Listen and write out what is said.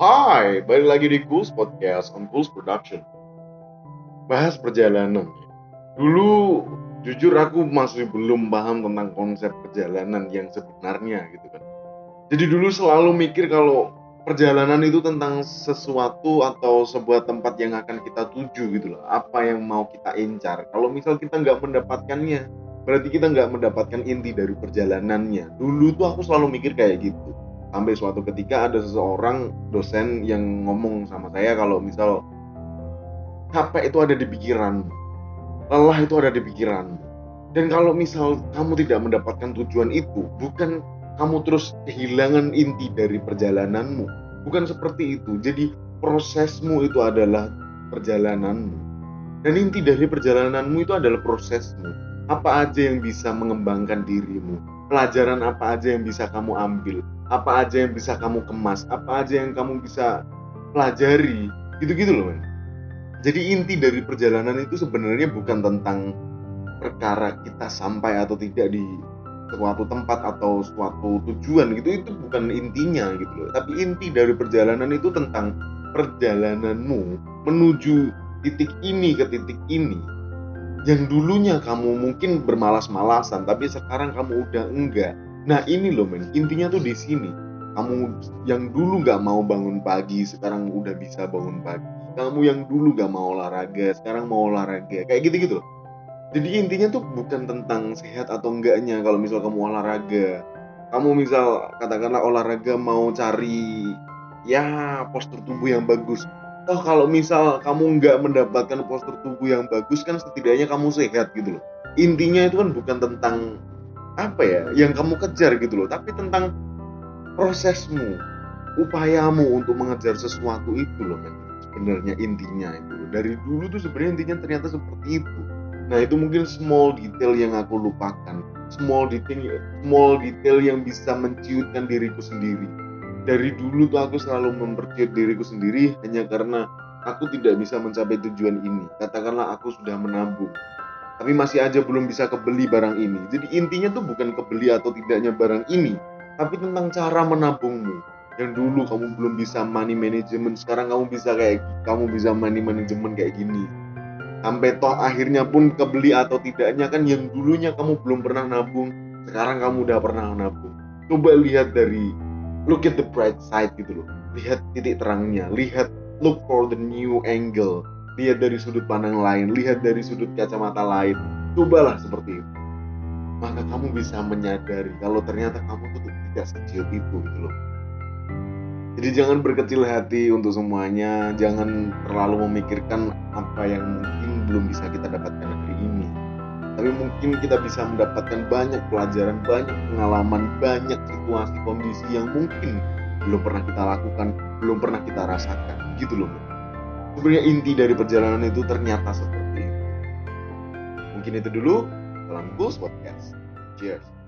Hai, balik lagi di Ghouls Podcast on Ghouls Production. Bahas perjalanan. Dulu jujur aku masih belum paham tentang konsep perjalanan yang sebenarnya gitu kan. Jadi dulu selalu mikir kalau perjalanan itu tentang sesuatu atau sebuah tempat yang akan kita tuju gitu loh. Apa yang mau kita incar. Kalau misal kita nggak mendapatkannya, berarti kita nggak mendapatkan inti dari perjalanannya. Dulu tuh aku selalu mikir kayak gitu sampai suatu ketika ada seseorang dosen yang ngomong sama saya kalau misal capek itu ada di pikiran lelah itu ada di pikiran. Dan kalau misal kamu tidak mendapatkan tujuan itu bukan kamu terus kehilangan inti dari perjalananmu. Bukan seperti itu. Jadi prosesmu itu adalah perjalananmu. Dan inti dari perjalananmu itu adalah prosesmu. Apa aja yang bisa mengembangkan dirimu pelajaran apa aja yang bisa kamu ambil? Apa aja yang bisa kamu kemas? Apa aja yang kamu bisa pelajari? Gitu-gitu loh men jadi inti dari perjalanan itu sebenarnya bukan tentang perkara kita sampai atau tidak di suatu tempat atau suatu tujuan gitu. Itu bukan intinya gitu loh. Tapi inti dari perjalanan itu tentang perjalananmu menuju titik ini ke titik ini yang dulunya kamu mungkin bermalas-malasan tapi sekarang kamu udah enggak Nah ini loh men, intinya tuh di sini. Kamu yang dulu gak mau bangun pagi, sekarang udah bisa bangun pagi. Kamu yang dulu gak mau olahraga, sekarang mau olahraga. Kayak gitu-gitu loh. Jadi intinya tuh bukan tentang sehat atau enggaknya kalau misal kamu olahraga. Kamu misal katakanlah olahraga mau cari ya postur tubuh yang bagus. Toh kalau misal kamu nggak mendapatkan postur tubuh yang bagus kan setidaknya kamu sehat gitu loh. Intinya itu kan bukan tentang apa ya yang kamu kejar gitu loh tapi tentang prosesmu upayamu untuk mengejar sesuatu itu loh men. Sebenarnya intinya itu dari dulu tuh sebenarnya intinya ternyata seperti itu. Nah itu mungkin small detail yang aku lupakan. Small detail small detail yang bisa menciutkan diriku sendiri dari dulu tuh aku selalu memperciut diriku sendiri hanya karena aku tidak bisa mencapai tujuan ini katakanlah aku sudah menabung tapi masih aja belum bisa kebeli barang ini. Jadi intinya tuh bukan kebeli atau tidaknya barang ini, tapi tentang cara menabungmu. Yang dulu kamu belum bisa money management, sekarang kamu bisa kayak kamu bisa money management kayak gini. Sampai toh akhirnya pun kebeli atau tidaknya kan yang dulunya kamu belum pernah nabung, sekarang kamu udah pernah nabung. Coba lihat dari look at the bright side gitu loh. Lihat titik terangnya, lihat look for the new angle lihat dari sudut pandang lain, lihat dari sudut kacamata lain. Cobalah seperti itu. Maka kamu bisa menyadari kalau ternyata kamu tuh tidak sekecil itu gitu loh. Jadi jangan berkecil hati untuk semuanya, jangan terlalu memikirkan apa yang mungkin belum bisa kita dapatkan hari ini. Tapi mungkin kita bisa mendapatkan banyak pelajaran, banyak pengalaman, banyak situasi kondisi yang mungkin belum pernah kita lakukan, belum pernah kita rasakan. Gitu loh sebenarnya inti dari perjalanan itu ternyata seperti itu. Mungkin itu dulu dalam Ghouls Podcast. Cheers.